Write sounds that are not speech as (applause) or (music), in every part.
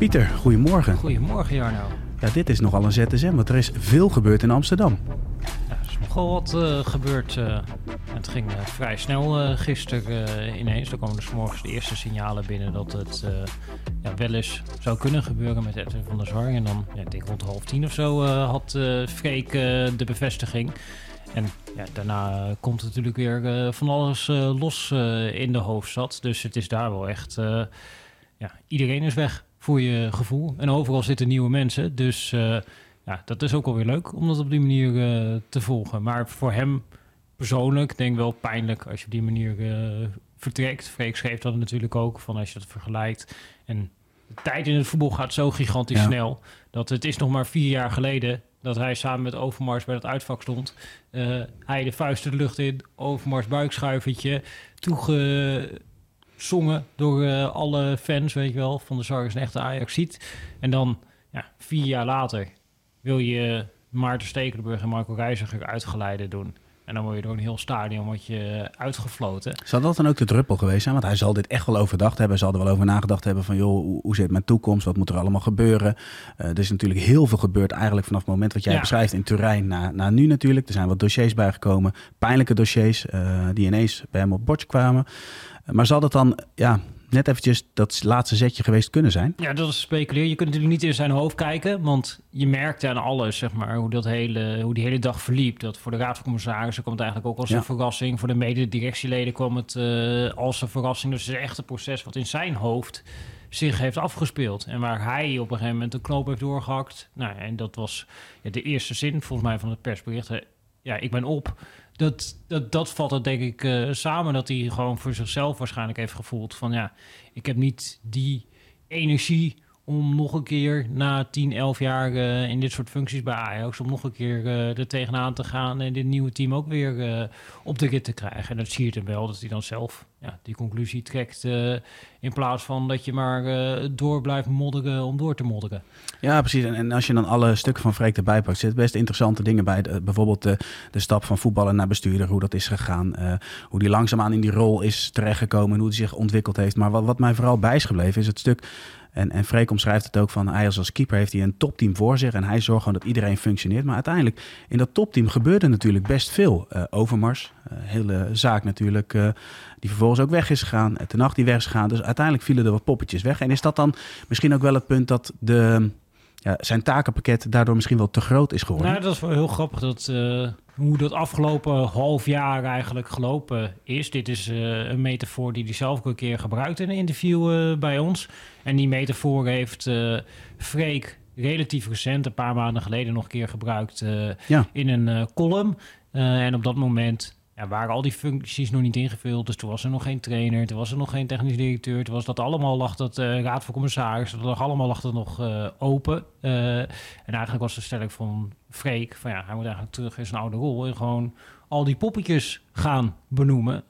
Pieter, goedemorgen. Goedemorgen Jarno. Ja, dit is nogal een ZSM, want er is veel gebeurd in Amsterdam. Ja, er is nogal wat uh, gebeurd. Uh, het ging uh, vrij snel gisteren ineens. Er komen dus morgens de eerste signalen binnen dat het ja, wel eens zou kunnen gebeuren met Edwin van der Zar. En dan, ja, ik denk rond half tien of zo, had Freek de bevestiging. En ja, daarna komt natuurlijk weer van alles los in de hoofdstad. Dus het is daar wel echt... ja, iedereen is weg voor je gevoel. En overal zitten nieuwe mensen. Dus uh, ja, dat is ook alweer leuk om dat op die manier uh, te volgen. Maar voor hem persoonlijk denk ik wel pijnlijk als je op die manier uh, vertrekt. Freek schreef dat natuurlijk ook, van als je dat vergelijkt. En de tijd in het voetbal gaat zo gigantisch ja. snel... dat het is nog maar vier jaar geleden dat hij samen met Overmars bij dat uitvak stond. hij de vuist de lucht in, Overmars buikschuivertje, toege zongen door uh, alle fans, weet je wel, van de Sar is een echte Ajax-ziet. En dan, ja, vier jaar later wil je Maarten Stekelenburg en Marco Reiziger uitgeleiden doen. En dan word je door een heel stadion wordt je uitgefloten. Zal dat dan ook de druppel geweest zijn? Want hij zal dit echt wel overdacht hebben. Zal er wel over nagedacht hebben van... joh, hoe, hoe zit mijn toekomst? Wat moet er allemaal gebeuren? Uh, er is natuurlijk heel veel gebeurd eigenlijk vanaf het moment wat jij ja. beschrijft in Turijn naar, naar nu natuurlijk. Er zijn wat dossiers bijgekomen. Pijnlijke dossiers uh, die ineens bij hem op bordje kwamen. Maar zal dat dan ja, net eventjes dat laatste zetje geweest kunnen zijn? Ja, dat is speculeren. Je kunt natuurlijk niet in zijn hoofd kijken, want je merkte aan alles, zeg maar, hoe, dat hele, hoe die hele dag verliep. Dat voor de Raad van Commissarissen kwam het eigenlijk ook als ja. een verrassing. Voor de mededirectieleden kwam het uh, als een verrassing. Dus het is echt een proces wat in zijn hoofd zich heeft afgespeeld. En waar hij op een gegeven moment een knoop heeft doorgehakt. Nou, en dat was ja, de eerste zin volgens mij van het persbericht. Ja, ik ben op dat, dat, dat valt het denk ik uh, samen. Dat hij gewoon voor zichzelf waarschijnlijk heeft gevoeld van ja, ik heb niet die energie om nog een keer na 10, 11 jaar uh, in dit soort functies bij Ajax... om nog een keer uh, er tegenaan te gaan en dit nieuwe team ook weer uh, op de rit te krijgen. En dat zie je hem wel, dat hij dan zelf ja, die conclusie trekt... in plaats van dat je maar door blijft modderen om door te modderen. Ja, precies. En, als je dan alle stukken van Freek erbij pakt... zitten best interessante dingen bij. Bijvoorbeeld de, de stap van voetballen naar bestuurder, hoe dat is gegaan. hoe die langzaamaan in die rol is terechtgekomen... en hoe hij zich ontwikkeld heeft. Maar wat, wat mij vooral bij is gebleven is het stuk en, en Freek omschrijft het ook van hij als, als keeper heeft hij een topteam voor zich en hij zorgt gewoon dat iedereen functioneert. Maar uiteindelijk in dat topteam gebeurde natuurlijk best veel. Uh, Overmars, uh, hele zaak natuurlijk, uh, die vervolgens ook weg is gegaan. Ten nacht die weg is gegaan. Dus uiteindelijk vielen er wat poppetjes weg. En is dat dan misschien ook wel het punt dat de, ja, zijn takenpakket daardoor misschien wel te groot is geworden? Nou, dat is wel heel grappig dat hoe dat afgelopen half jaar eigenlijk gelopen is. Dit is uh, een metafoor die hij zelf ook een keer gebruikt in een interview uh, bij ons. En die metafoor heeft Freek relatief recent, een paar maanden geleden, nog een keer gebruikt ja. in een column. en op dat moment ja, waren al die functies nog niet ingevuld. Dus toen was er nog geen trainer, toen was er nog geen technisch directeur. Toen was dat allemaal, lag dat uh, raad van commissarissen, dat lag allemaal lag dat nog uh, open. Uh, en eigenlijk was de stelling van Freek, van ja, hij moet eigenlijk terug in zijn oude rol en gewoon al die poppetjes gaan benoemen.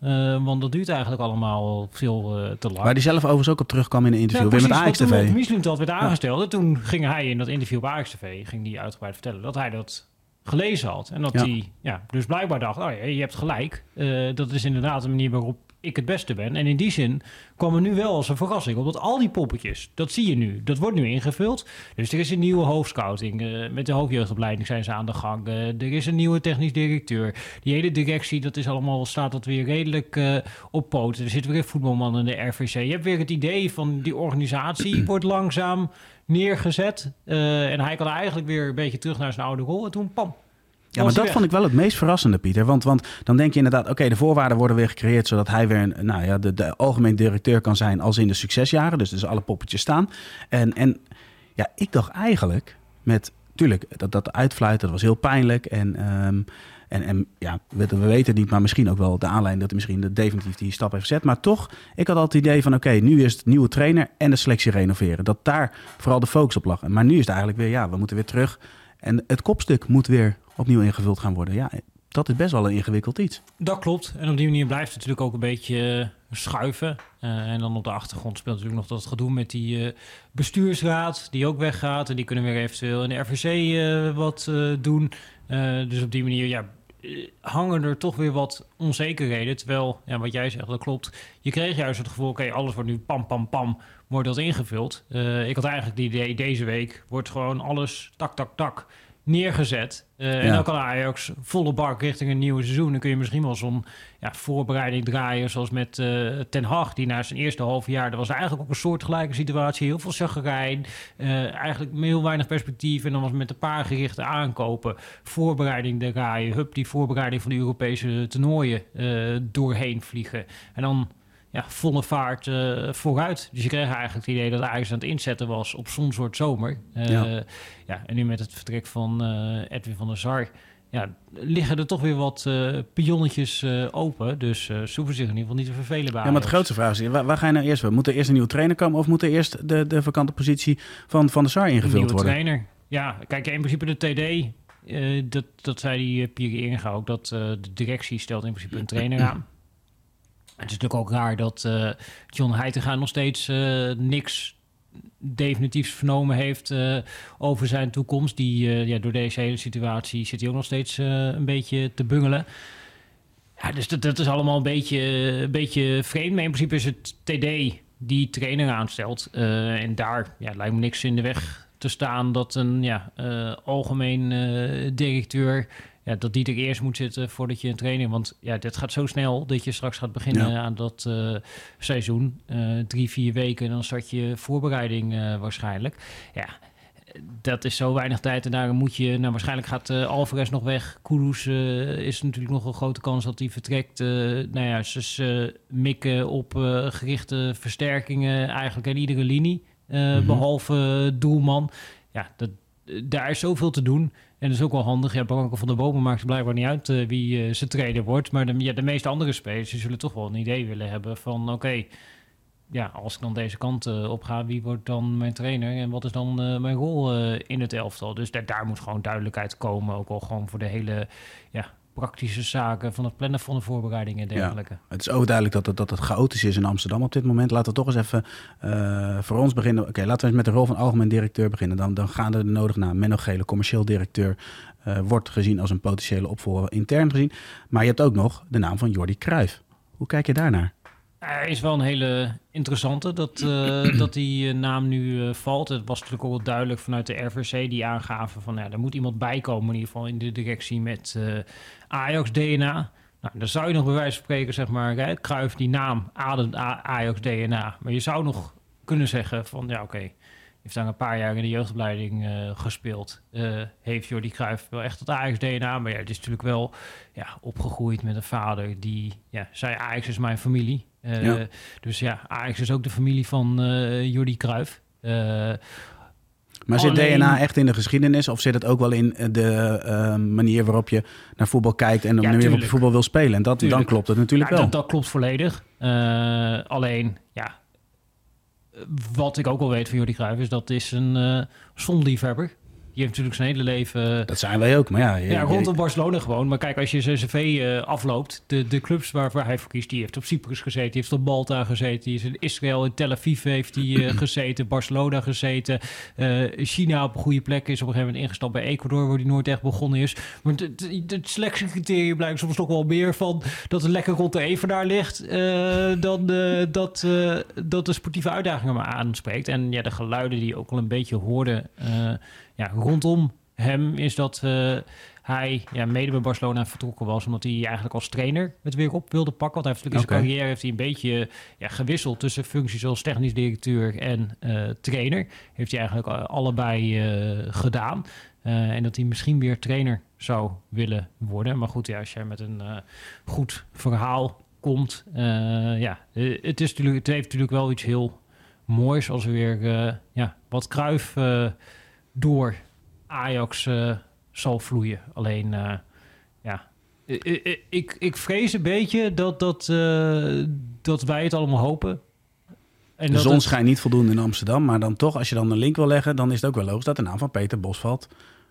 want dat duurt eigenlijk allemaal veel te lang. Waar die zelf overigens ook op terugkwam in een interview, weer met Ajax TV. Toen Michelin dat werd aangesteld, ja. en toen ging hij in dat interview bij Ajax TV, ging die uitgebreid vertellen dat hij dat gelezen had. En dat hij ja, dus blijkbaar dacht, oh ja, je hebt gelijk. Uh, dat is inderdaad een manier waarop ik het beste ben. En in die zin kwam er nu wel als een verrassing. Omdat al die poppetjes, dat zie je nu. Dat wordt nu ingevuld. Dus er is een nieuwe hoofdscouting. Uh, met de hoofdjeugdopleiding zijn ze aan de gang. Uh, er is een nieuwe technisch directeur. Die hele directie, dat is allemaal, staat dat weer redelijk uh, op poten. Er zit weer een voetbalman in de RVC. Je hebt weer het idee van die organisatie (clears throat) wordt langzaam neergezet. En hij kan eigenlijk weer een beetje terug naar zijn oude rol. En toen, pam, ja, maar dat weg. vond ik wel het meest verrassende, Pieter. Want, want dan denk je inderdaad, oké, okay, de voorwaarden worden weer gecreëerd... zodat hij weer een, nou ja, de, de algemeen directeur kan zijn als in de succesjaren. Dus, dus alle poppetjes staan. En, en ja, ik dacht eigenlijk met... Tuurlijk, dat, dat uitfluiten, dat was heel pijnlijk. En, um, en, en ja, we, we, weten niet, maar misschien ook wel de aanleiding... dat hij misschien de, definitief die stap heeft gezet. Maar toch, ik had altijd het idee van... oké, nu is het nieuwe trainer en de selectie renoveren. Dat daar vooral de focus op lag. Maar nu is het eigenlijk weer, ja, we moeten weer terug... En het kopstuk moet weer opnieuw ingevuld gaan worden. Ja, dat is best wel een ingewikkeld iets. Dat klopt. En op die manier blijft het natuurlijk ook een beetje uh, schuiven. Uh, en dan op de achtergrond speelt natuurlijk nog dat gedoe met die uh, bestuursraad, die ook weggaat. En die kunnen weer eventueel in de RVC wat doen. dus op die manier, ja, eh, hangen er toch weer wat onzekerheden. Terwijl, ja, wat jij zegt, dat klopt. Je kreeg juist het gevoel, oké, alles wordt nu pam, pam, pam, wordt dat ingevuld. Ik had eigenlijk het idee, deze week wordt gewoon alles tak, tak, tak neergezet. Uh, ja. En dan kan Ajax volle bak richting een nieuw seizoen. Dan kun je misschien wel zo'n ja, voorbereiding draaien, zoals met uh, Ten Hag, die na zijn eerste half jaar, dat was eigenlijk ook een soortgelijke situatie, heel veel chaggerijn, uh, eigenlijk heel weinig perspectief. En dan was met een paar gerichte aankopen, voorbereiding draaien, hup, die voorbereiding van de Europese toernooien doorheen vliegen. En dan ja, volle vaart uh, vooruit. Dus je kreeg eigenlijk het idee dat Ajax aan het inzetten was op zo'n soort zomer. Uh, ja. ja. en nu met het vertrek van uh, Edwin van der Sar... Ja, liggen er toch weer wat pionnetjes open. Dus ze hoeven zich in ieder geval niet te vervelen bij Ja, maar de grootste vraag is, waar, waar, ga je nou eerst? Moet er eerst een nieuwe trainer komen... of moet er eerst de, de vakante positie van Van der Sar ingevuld een nieuwe worden? trainer. Ja, kijk, in principe de TD... dat, dat zei die Pierre Inga ook, dat de directie stelt in principe een trainer aan. Het is natuurlijk ook raar dat uh, John Heitinga nog steeds uh, niks definitiefs vernomen heeft uh, over zijn toekomst. Die, ja, door deze hele situatie zit hij ook nog steeds een beetje te bungelen. Ja, dus dat, dat is allemaal een beetje, een beetje vreemd. Maar in principe is het TD die trainer aanstelt. en daar ja, lijkt me niks in de weg te staan dat een ja, algemeen directeur ja, dat die er eerst moet zitten voordat je een training. Want ja, dit gaat zo snel dat je straks gaat beginnen aan dat uh, seizoen. Uh, drie, vier weken, dan start je voorbereiding uh, waarschijnlijk. Ja, dat is zo weinig tijd. En daar moet je, nou waarschijnlijk gaat Alvarez nog weg. Kudus is natuurlijk nog een grote kans dat hij vertrekt. nou ja, ze mikken op gerichte versterkingen eigenlijk aan iedere linie. Mm-hmm. Behalve doelman. Ja, dat, daar is zoveel te doen. En dat is ook wel handig. Ja, Branko van der Bomen maakt blijkbaar niet uit uh, wie uh, zijn trainer wordt. Maar de, ja, de meeste andere spelers zullen toch wel een idee willen hebben van... oké, ja, als ik dan deze kant uh, op ga, wie wordt dan mijn trainer? En wat is dan mijn rol in het elftal? Dus daar, daar moet gewoon duidelijkheid komen. Ook al gewoon voor de hele ja, praktische zaken van het plannen van de voorbereidingen en dergelijke. Ja, het is overduidelijk dat het, dat het chaotisch is in Amsterdam op dit moment. Laten we toch eens even uh, voor ons beginnen. Oké, laten we eens met de rol van algemeen directeur beginnen. Dan, dan gaan er de nodig naar. Menno Gele, commercieel directeur, uh, wordt gezien als een potentiële opvolger intern gezien. Maar je hebt ook nog de naam van Jordi Cruijff. Hoe kijk je daarnaar? Hij is wel een hele interessante dat, uh, (clears throat) dat die uh, naam nu uh, valt. Het was natuurlijk ook wel duidelijk vanuit de RVC die aangaven van ja, er moet iemand bij komen in ieder geval in de directie met Ajax DNA. Nou, dan zou je nog bij wijze van spreken zeg maar, hè, Kruif die naam ademt Ajax DNA. Maar je zou nog kunnen zeggen van ja oké, okay, heeft daar een paar jaar in de jeugdopleiding uh, gespeeld. Uh, heeft Jordi Cruijff wel echt het Ajax-DNA. Maar ja, het is natuurlijk wel ja, opgegroeid met een vader die ja, zei Ajax is mijn familie. Uh, ja. Dus ja, Ajax is ook de familie van Jordi Cruijff. maar zit alleen... DNA echt in de geschiedenis? Of zit het ook wel in de manier waarop je naar voetbal kijkt... en de ja, manier waarop je voetbal wil spelen? En dat, dan klopt het natuurlijk ja, wel. Dat, dat klopt volledig. alleen, ja, wat ik ook al weet van Jordi Cruijff is dat is een uh, zonliefhebber. Die heeft natuurlijk zijn hele leven... Dat zijn wij ook, maar ja... Je, ja, rondom Barcelona gewoon. Maar kijk, als je zijn cv uh, afloopt... De, de clubs waar, waar hij voor kiest... die heeft op Cyprus gezeten... die heeft op Malta gezeten... die is in Israël, in Tel Aviv heeft hij uh, (clears throat) gezeten... Barcelona gezeten... Uh, China op een goede plek is op een gegeven moment ingestapt bij Ecuador... waar hij nooit echt begonnen is. Maar het selectiecriterium blijkt soms toch wel meer van... dat het lekker rond de Evenaar ligt... dan dat, dat de sportieve uitdagingen maar aanspreekt. En ja, de geluiden die je ook al een beetje hoorde ja, rondom hem is dat uh, hij ja, mede bij Barcelona vertrokken was. Omdat hij eigenlijk als trainer het weer op wilde pakken. Want hij heeft natuurlijk in zijn carrière heeft hij een beetje ja, gewisseld tussen functies als technisch directeur en uh, trainer. Heeft hij eigenlijk allebei uh, gedaan. en dat hij misschien weer trainer zou willen worden. Maar goed, ja, als jij met een goed verhaal komt. ja, het, is natuurlijk, het heeft natuurlijk wel iets heel moois als er weer ja, wat kruif door Ajax uh, zal vloeien. Alleen, uh, ja, ik, ik, ik, vrees een beetje dat, dat, uh, dat wij het allemaal hopen. En de zon het... schijnt niet voldoende in Amsterdam, maar dan toch, als je dan een link wil leggen, dan is het ook wel logisch dat de naam van Peter Bos valt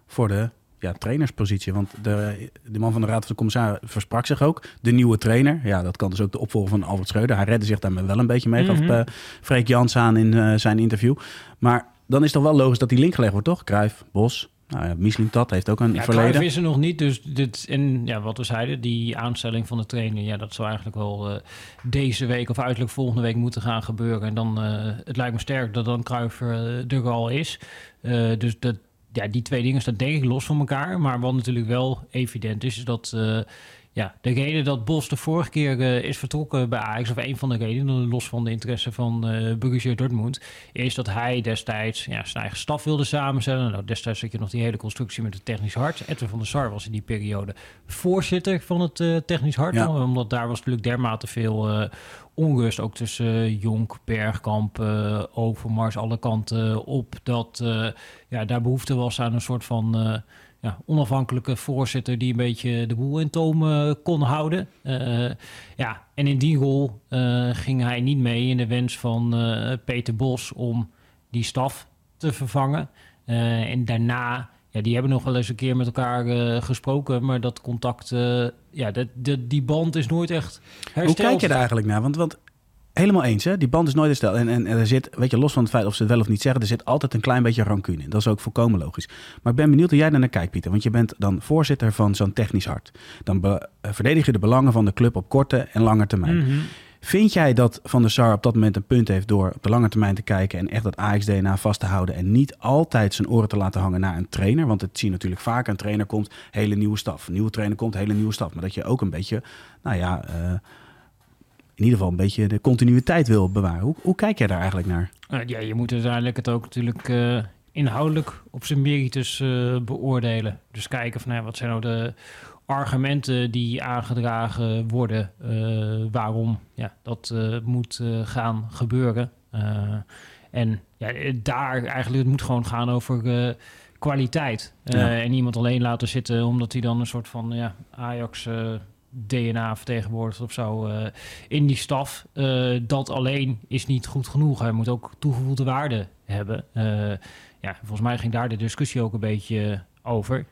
voor de ja, trainerspositie. Want de, de man van de Raad van de Commissaris versprak zich ook. De nieuwe trainer. Ja, dat kan dus ook de opvolger van Albert Schreuder. Hij redde zich daar wel een beetje mee, gaf mm -hmm. Freek Jans aan in uh, zijn interview. Maar dan is het toch wel logisch dat die link gelegd wordt, toch? Kruif, Bos. Nou ja, Mislintat heeft ook een Ja, verleden. Cruijff is er nog niet, dus dit, en ja, wat we zeiden, die aanstelling van de trainer, ja, dat zou eigenlijk wel eh, deze week of uiterlijk volgende week moeten gaan gebeuren. En dan, eh, het lijkt me sterk dat dan Cruijff eh, er al is. Dus dat, ja, die twee dingen staan denk ik los van elkaar. Maar wat natuurlijk wel evident is, is dat ja, de reden dat Bos de vorige keer eh, is vertrokken bij Ajax, of een van de redenen, los van de interesse van eh Borussia Dortmund, is dat hij destijds ja, zijn eigen staf wilde samenstellen. Nou, destijds had je nog die hele constructie met het technisch hart. Edwin van der Sar was in die periode voorzitter van het eh, technisch hart. Ja. Omdat daar was natuurlijk dermate veel onrust, ook tussen Jonk, Bergkamp, Overmars, alle kanten op. Dat ja, daar behoefte was aan een soort van ja, onafhankelijke voorzitter die een beetje de boel in toom eh, kon houden. Eh, ja, en in die rol eh, ging hij niet mee in de wens van Peter Bos om die staf te vervangen. En daarna, ja, die hebben nog wel eens een keer met elkaar gesproken, maar dat contact, ja, dat, dat, die band is nooit echt hersteld. Hoe kijk je daar eigenlijk naar? Want, want helemaal eens, hè? die band is nooit hersteld. En, en, en er zit, weet je, los van het feit of ze het wel of niet zeggen, er zit altijd een klein beetje rancune in. Dat is ook volkomen logisch. Maar ik ben benieuwd hoe jij daar naar kijkt, Pieter. Want je bent dan voorzitter van zo'n technisch hart. Dan be- eh, verdedig je de belangen van de club op korte en lange termijn. Mhm. Vind jij dat Van der Sar op dat moment een punt heeft door op de lange termijn te kijken en echt dat Ajax-DNA vast te houden en niet altijd zijn oren te laten hangen naar een trainer? Want het zie je natuurlijk vaak, een trainer komt, hele nieuwe staf. Een nieuwe trainer komt, hele nieuwe staf. Maar dat je ook een beetje, nou ja, eh, in ieder geval een beetje de continuïteit wil bewaren. Hoe, hoe kijk jij daar eigenlijk naar? Nou, ja, je moet uiteindelijk het ook natuurlijk eh, inhoudelijk op zijn meritus eh, beoordelen. Dus kijken van wat zijn nou de argumenten die aangedragen worden, eh, waarom ja, dat moet gaan gebeuren. En ja, daar eigenlijk, het moet gewoon gaan over kwaliteit. Ja. En iemand alleen laten zitten omdat hij dan een soort van ja, Ajax... DNA vertegenwoordigt of zo eh, in die staf. Eh, dat alleen is niet goed genoeg. Hij moet ook toegevoegde waarde hebben. Eh, ja, volgens mij ging daar de discussie ook een beetje over.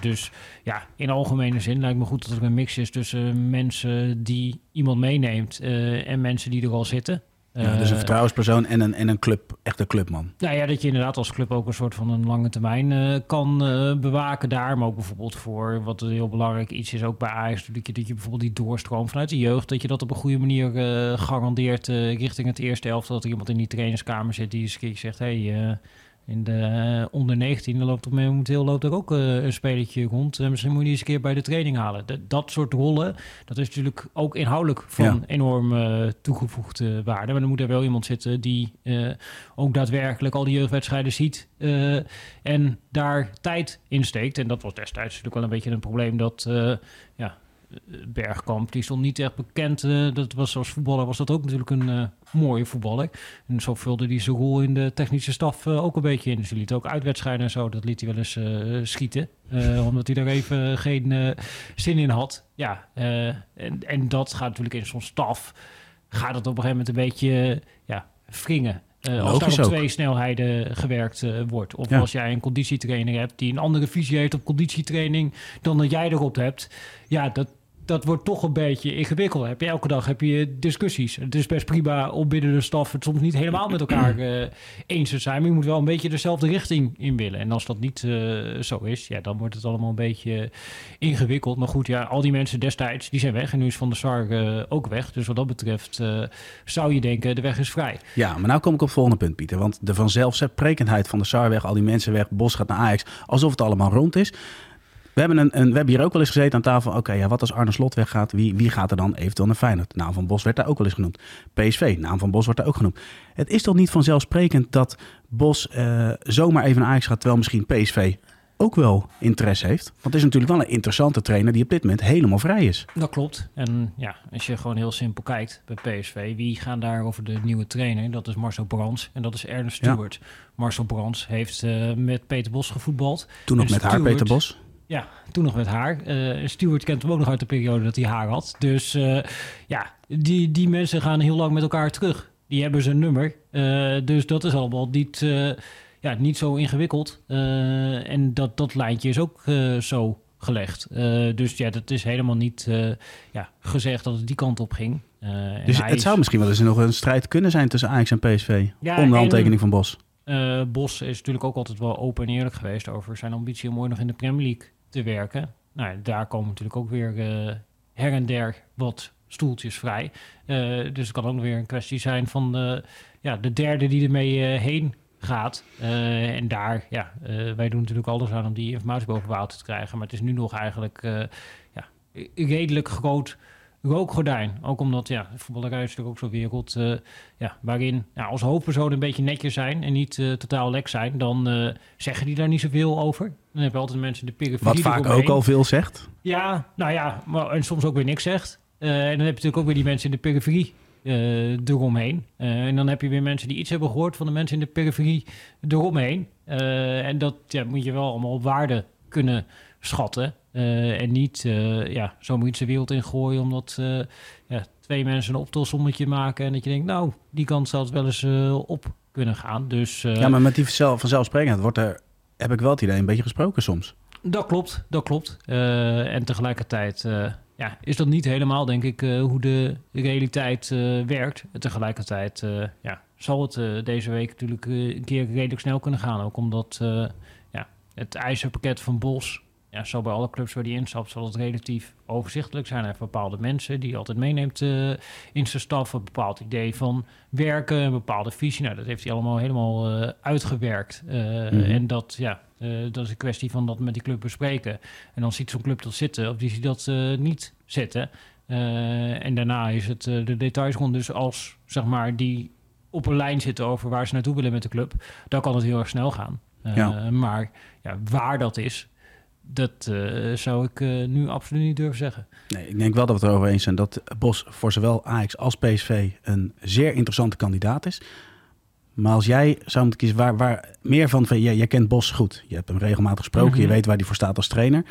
Dus ja, in algemene zin lijkt me goed dat er een mix is tussen mensen die iemand meeneemt en mensen die er al zitten. Ja, dus een Eh, vertrouwenspersoon en een, en een club, echt een clubman. nou ja, dat je inderdaad als club ook een soort van een lange termijn eh, kan eh, bewaken daar. Maar ook bijvoorbeeld voor, wat heel belangrijk iets is ook bij Ajax, dat je, dat je bijvoorbeeld die doorstroom vanuit de jeugd, dat je dat op een goede manier garandeert richting het eerste elftal. Dat er iemand in die trainerskamer zit die eens een keer zegt, hey, eh, in de eh, onder 19 dan loopt er momenteel loopt er ook eh, een spelertje rond. Eh, misschien moet je die eens een keer bij de training halen. Dat, dat soort rollen, dat is natuurlijk ook inhoudelijk van Ja. enorm toegevoegde waarde. Maar dan moet er wel iemand zitten die ook daadwerkelijk al die jeugdwedstrijden ziet en daar tijd in steekt. En dat was destijds natuurlijk wel een beetje een probleem dat ja, Bergkamp, die stond niet echt bekend. eh, dat was als voetballer was dat ook natuurlijk een eh, mooie voetballer. En zo vulde hij zijn rol in de technische staf eh, ook een beetje in. Dus hij liet ook uitwedstrijden en zo, dat liet hij wel eens schieten. omdat hij daar even geen zin in had. Ja, en, en dat gaat natuurlijk in zo'n staf, gaat het op een gegeven moment een beetje ja, wringen. Als daar op ook. twee snelheden gewerkt wordt. Of Ja. als jij een conditietrainer hebt die een andere visie heeft op conditietraining dan dat jij erop hebt. Ja, dat, dat wordt toch een beetje ingewikkeld. Heb je elke dag heb je discussies. Het is best prima om binnen de staf het soms niet helemaal met elkaar (clears throat) eh, eens te zijn. Maar je moet wel een beetje dezelfde richting in willen. En als dat niet eh, zo is, ja, dan wordt het allemaal een beetje ingewikkeld. Maar goed, ja, al die mensen destijds, die zijn weg. En nu is Van der Sar eh, ook weg. Dus wat dat betreft zou je denken, de weg is vrij. Ja, maar nou kom ik op het volgende punt, Pieter. Want de vanzelfsprekendheid van de Sar weg, al die mensen weg, Bos gaat naar Ajax, alsof het allemaal rond is. We hebben, een, een, we hebben hier ook wel eens gezeten aan tafel. Oké, ja, wat als Arne Slot weggaat? Wie, wie gaat er dan eventueel naar Feyenoord? Naam van Bos werd daar ook wel eens genoemd. PSV, naam van Bos wordt daar ook genoemd. Het is toch niet vanzelfsprekend dat Bos eh, zomaar even naar Ajax gaat, terwijl misschien PSV ook wel interesse heeft? Want het is natuurlijk wel een interessante trainer die op dit moment helemaal vrij is. Dat klopt. En ja, als je gewoon heel simpel kijkt bij PSV, wie gaan daar over de nieuwe trainer? Dat is Marcel Brands en dat is Ernest Ja. Stewart. Marcel Brands heeft eh, met Peter Bos gevoetbald. Toen nog En met haar, Peter Bos. Ja, toen nog met haar. Eh Stewart kent hem ook nog uit de periode dat hij haar had. Dus eh, ja, die, die mensen gaan heel lang met elkaar terug. Die hebben zijn nummer. Eh, dus dat is allemaal niet, ja, niet zo ingewikkeld. En dat, dat lijntje is ook zo gelegd. Dus ja, dat is helemaal niet ja, gezegd dat het die kant op ging. Dus het is- zou misschien wel eens nog een strijd kunnen zijn tussen Ajax en PSV. Ja, om de en- handtekening van Bos. Uh, Bos is natuurlijk ook altijd wel open en eerlijk geweest over zijn ambitie om ooit nog in de Premier League te werken. Nou, daar komen natuurlijk ook weer her en der wat stoeltjes vrij. dus het kan ook weer een kwestie zijn van de, ja, de derde die ermee heen gaat. En daar, ja, wij doen natuurlijk alles aan om die informatie boven water te krijgen. Maar het is nu nog eigenlijk ja, redelijk groot rookgordijn. Ook omdat, ja, voetballerij is natuurlijk ook zo'n wereld ja, waarin ja, als hoofdpersoon een beetje netjes zijn en niet totaal lek zijn, dan zeggen die daar niet zoveel over. Dan heb je altijd mensen in de periferie. Wat vaak ook al veel zegt. Ja, nou ja, maar, en soms ook weer niks zegt. en dan heb je natuurlijk ook weer die mensen in de periferie uh, eromheen. Uh, en dan heb je weer mensen die iets hebben gehoord van de mensen in de periferie eromheen. Uh, en dat ja, moet je wel allemaal op waarde kunnen schatten. en niet ja, zomaar iets de wereld in gooien omdat ja, twee mensen een optelsommetje maken. En dat je denkt, nou, die kant zal het wel eens op kunnen gaan. Dus, ja, maar met die vanzelfsprekendheid wordt er, heb ik wel het idee, een beetje gesproken soms. Dat klopt, dat klopt. en tegelijkertijd ja, is dat niet helemaal, denk ik, uh, hoe de realiteit uh, werkt. Tegelijkertijd uh, ja, zal het deze week natuurlijk een keer redelijk snel kunnen gaan. Ook omdat ja, het ijzerpakket van Bos, ja, zo bij alle clubs waar die instapt, zal het relatief overzichtelijk zijn. Hij heeft bepaalde mensen die hij altijd meeneemt in zijn staf. Een bepaald idee van werken, een bepaalde visie. Nou, dat heeft hij allemaal helemaal uitgewerkt. Mm -hmm. En dat, ja, dat is een kwestie van dat met die club bespreken. En dan ziet zo'n club dat zitten of die ziet dat niet zitten. En daarna is het de details rond. Dus als zeg maar, die op een lijn zitten over waar ze naartoe willen met de club, dan kan het heel erg snel gaan. Ja. Maar ja, waar dat is, dat zou ik nu absoluut niet durven zeggen. Nee, ik denk wel dat we het erover eens zijn dat Bos voor zowel Ajax als PSV een zeer interessante kandidaat is. Maar als jij zou moeten kiezen, waar, waar meer van, van jij, jij kent Bos goed. Je hebt hem regelmatig gesproken, je mhm. weet waar hij voor staat als trainer.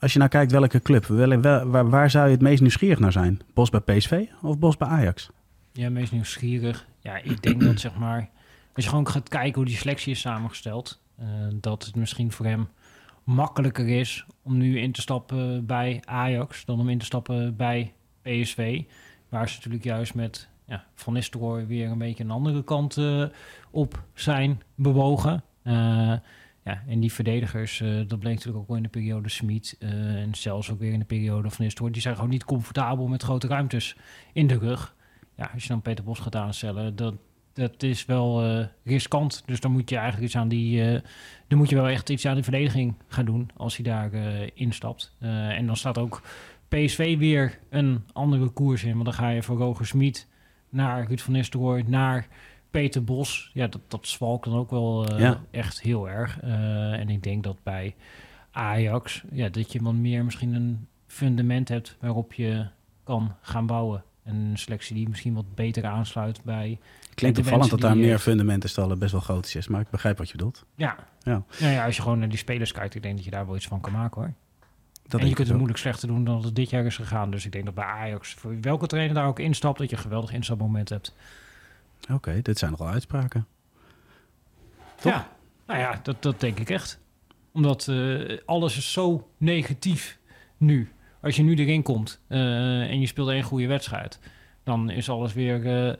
Als je nou kijkt welke club, wel, waar, waar zou je het meest nieuwsgierig naar zijn? Bos bij PSV of Bos bij Ajax? Ja, meest nieuwsgierig. Ja, ik denk dat zeg maar, als je gewoon gaat kijken hoe die selectie is samengesteld, uh, dat het misschien voor hem makkelijker is om nu in te stappen bij Ajax dan om in te stappen bij PSV. Waar ze natuurlijk juist met ja, Van Nistelrooy weer een beetje een andere kant uh, op zijn bewogen. Uh, ja, en die verdedigers, uh, dat bleek natuurlijk ook wel in de periode Smit en zelfs ook weer in de periode van Nistelrooy, die zijn gewoon niet comfortabel met grote ruimtes in de rug. Ja, als je dan Peter Bos gaat aanstellen, dat, dat is wel riskant. Dus dan moet je eigenlijk iets aan die, dan moet je wel echt iets aan de verdediging gaan doen als hij daar instapt. en dan staat ook PSV weer een andere koers in, want dan ga je voor Roger Smit naar Ruud van Nistelrooy, naar Peter Bos. Ja, dat, dat zwalkt dan ook wel echt heel erg. En ik denk dat bij Ajax, ja, dat je wat meer misschien een fundament hebt waarop je kan gaan bouwen. En een selectie die misschien wat beter aansluit bij. Klinkt opvallend dat daar meer fundamenten stallen best wel groot is, maar ik begrijp wat je bedoelt. Ja. Ja. Nou ja, als je gewoon naar die spelers kijkt, ik denk dat je daar wel iets van kan maken hoor. Dat en je kunt het moeilijk slechter doen dan het dit jaar is gegaan. Dus ik denk dat bij Ajax, voor welke trainer daar ook instapt, dat je een geweldig instapmoment hebt. Oké, dit zijn nogal uitspraken. Toch? Ja, nou ja, dat, dat denk ik echt. Omdat uh, alles is zo negatief nu. Als je nu erin komt uh, en je speelt één goede wedstrijd, dan is alles weer uh,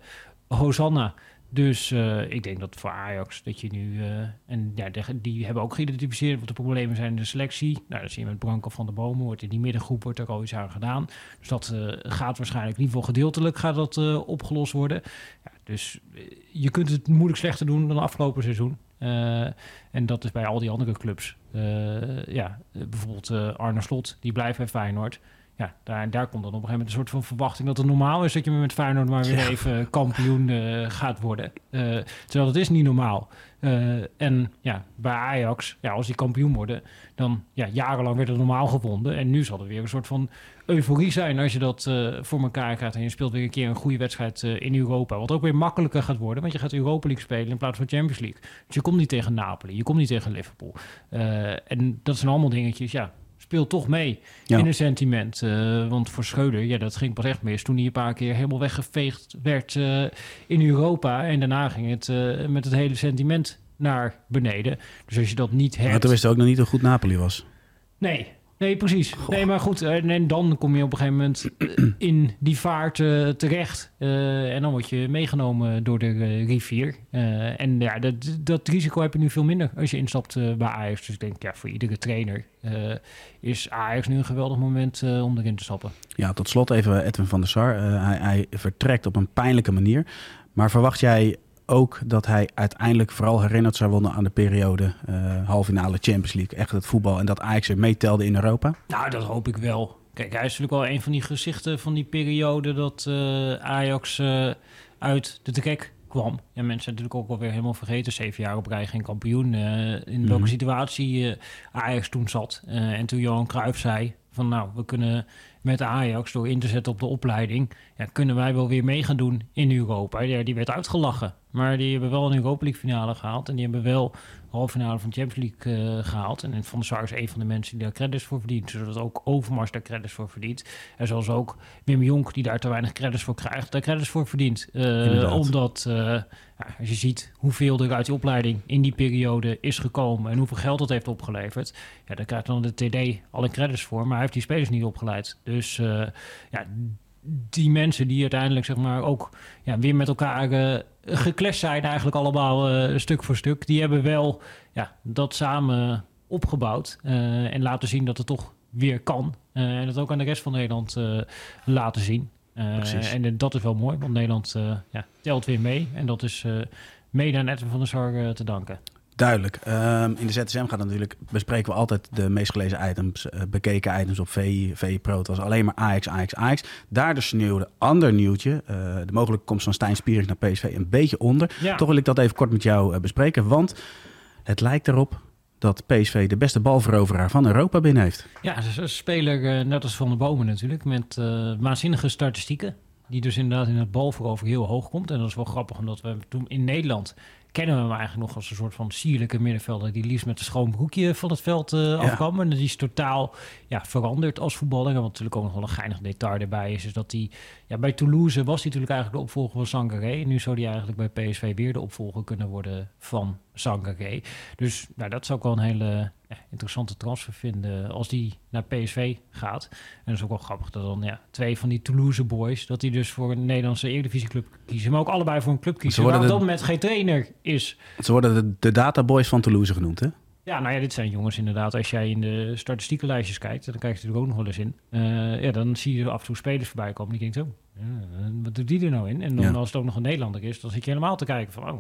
Hosanna. Dus uh, ik denk dat voor Ajax dat je nu. Uh, en ja, die hebben ook geïdentificeerd wat de problemen zijn in de selectie. Nou, dat zie je met Branko van de Bomen. Wordt in die middengroep wordt er al iets aan gedaan. Dus dat uh, gaat waarschijnlijk, in ieder geval gedeeltelijk, gaat dat opgelost worden. Ja, dus je kunt het moeilijk slechter doen dan afgelopen seizoen. en dat is bij al die andere clubs. ja, bijvoorbeeld Arne Slot, die blijft bij Feyenoord ja, daar, daar komt dan op een gegeven moment een soort van verwachting dat het normaal is dat je met Feyenoord maar weer even kampioen uh, gaat worden. Uh, terwijl dat is niet normaal. Uh, en ja, bij Ajax, ja, als die kampioen worden, dan ja, jarenlang werd het normaal gewonnen. En nu zal er weer een soort van euforie zijn als je dat voor elkaar krijgt. En je speelt weer een keer een goede wedstrijd in Europa. Wat ook weer makkelijker gaat worden, want je gaat Europa League spelen in plaats van Champions League. Dus je komt niet tegen Napoli, je komt niet tegen Liverpool. en dat zijn allemaal dingetjes, ja, speelt toch mee in een sentiment. Uh, want voor Schreuder, ja, dat ging pas echt mis toen hij een paar keer helemaal weggeveegd werd uh, in Europa. En daarna ging het uh, met het hele sentiment naar beneden. Dus als je dat niet hebt... Maar toen wist je ook nog niet hoe goed Napoli was. Nee, Nee, precies. Nee, maar goed. En, en, dan kom je op een gegeven moment in die vaart uh, terecht. Uh, en dan word je meegenomen door de uh, rivier. en ja, dat, dat risico heb je nu veel minder als je instapt bij Ajax. Dus ik denk, ja, voor iedere trainer is Ajax nu een geweldig moment om erin te stappen. Ja, tot slot even Edwin van der Sar. hij, hij vertrekt op een pijnlijke manier. Maar verwacht jij ook dat hij uiteindelijk vooral herinnerd zou worden aan de periode uh, halve finale Champions League. Echt het voetbal en dat Ajax er meetelde in Europa? Nou, dat hoop ik wel. Kijk, hij is natuurlijk wel een van die gezichten van die periode dat uh, Ajax uh, uit de trek kwam. Ja, mensen zijn natuurlijk ook alweer helemaal vergeten. Zeven jaar op rij geen kampioen. in welke mhm. situatie Ajax toen zat. en toen Johan Cruijff zei van nou, we kunnen met Ajax door in te zetten op de opleiding, ja, kunnen wij wel weer mee gaan doen in Europa. Ja, die werd uitgelachen. Maar die hebben wel een Europa League finale gehaald. En die hebben wel halve finale van de Champions League uh, gehaald. En Van der Sar is een van de mensen die daar credits voor verdient. Zodat ook Overmars daar credits voor verdient. En zoals ook Wim Jonk, die daar te weinig credits voor krijgt, daar credits voor verdient. Uh, omdat, uh, ja, als je ziet hoeveel er uit die opleiding in die periode is gekomen... en hoeveel geld dat heeft opgeleverd... ja, daar krijgt dan de TD alle credits voor. Maar hij heeft die spelers niet opgeleid. Dus ja die mensen die uiteindelijk zeg maar ook ja, weer met elkaar uh, geclashed zijn, eigenlijk allemaal uh, stuk voor stuk, die hebben wel ja, dat samen opgebouwd uh, en laten zien dat het toch weer kan. en dat ook aan de rest van Nederland laten zien. en dat is wel mooi, want Nederland ja, telt weer mee. En dat is mede aan Edwin van der Sar te danken. Duidelijk. Ehm, in de ZSM gaat natuurlijk, bespreken we altijd de meest gelezen items, uh, bekeken items op VI, VI Pro. Het was alleen maar Ajax, Ajax, Ajax. Daar de sneeuwde ander nieuwtje. Uh, de mogelijke komst van Stijn Spierig naar PSV een beetje onder. Toch wil ik dat even kort met jou uh, bespreken. Want het lijkt erop dat PSV de beste balveroveraar van Europa binnen heeft. Ja, een speler net als Van de Bomen natuurlijk, met waanzinnige statistieken. Die dus inderdaad in het balverover heel hoog komt. En dat is wel grappig, omdat we toen in Nederland kennen we hem eigenlijk nog als een soort van sierlijke middenvelder die liefst met een schoon broekje van het veld uh, afkwam. En die is totaal ja, veranderd als voetballer. En wat natuurlijk ook nog wel een geinig detail erbij is, is dat hij ja, bij Toulouse was hij natuurlijk eigenlijk de opvolger van Sangaré. En nu zou hij eigenlijk bij PSV weer de opvolger kunnen worden van Sangaré. Dus nou, dat zou ik wel een hele interessante transfer vinden als die naar PSV gaat. En dat is ook wel grappig dat dan ja, twee van die Toulouse boys, dat die dus voor een Nederlandse Eredivisieclub kiezen, maar ook allebei voor een club kiezen. Ze worden dan met geen trainer is. Ze worden de, de databoys van Toulouse genoemd, hè? Ja, nou ja, dit zijn jongens inderdaad. Als jij in de statistiekenlijstjes kijkt, dan kijk je er ook nog wel eens in. Uh, ja, dan zie je er af en toe spelers voorbij komen. Die denkt zo, oh, ja, wat doet die er nou in? En dan als het ook nog een Nederlander is, dan zit je helemaal te kijken van, oh,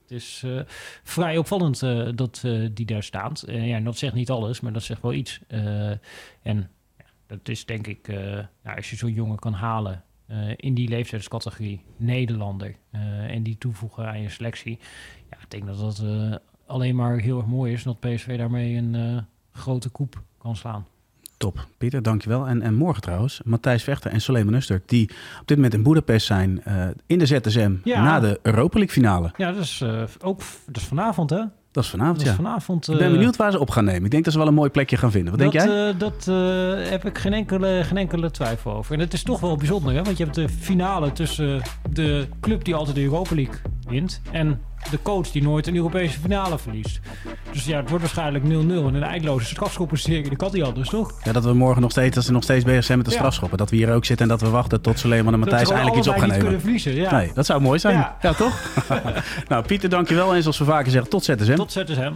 dat is uh, vrij opvallend uh, dat uh, die daar staat. ja, dat zegt niet alles, maar dat zegt wel iets. en ja, dat is denk ik, nou, als je zo'n jongen kan halen in die leeftijdscategorie Nederlander en die toevoegen aan je selectie, ja, ik denk dat dat alleen maar heel erg mooi is dat PSV daarmee een grote koep kan slaan. Top, Pieter, dankjewel. En, en morgen trouwens, Matthijs Vechter en Suleiman Uster, die op dit moment in Boedapest zijn uh, in de ZSM na de Europa League finale. Ja, dat is uh, ook dat is vanavond hè? Dat is vanavond, dat is vanavond Ik ben eh, benieuwd waar ze op gaan nemen. Ik denk dat ze wel een mooi plekje gaan vinden. Wat dat, denk jij? dat heb ik geen enkele, geen enkele twijfel over. En het is toch wel bijzonder, hè? want je hebt de finale tussen de club die altijd de Europa League wint en de coach die nooit een Europese finale verliest. Dus ja, het wordt waarschijnlijk 0-0 en een eindeloze strafschoppenserie. Dat kan hij anders, toch? Ja, dat we morgen nog steeds, dat ze nog steeds bezig zijn met de strafschoppen. Dat we hier ook zitten en dat we wachten tot Suleiman en Matthijs eigenlijk iets op gaan nemen. kunnen verliezen, ja. Nee, dat zou mooi zijn. Ja, ja toch? (laughs) nou, Pieter, dankjewel. En zoals we vaker zeggen, tot ZSM. Tot ZSM.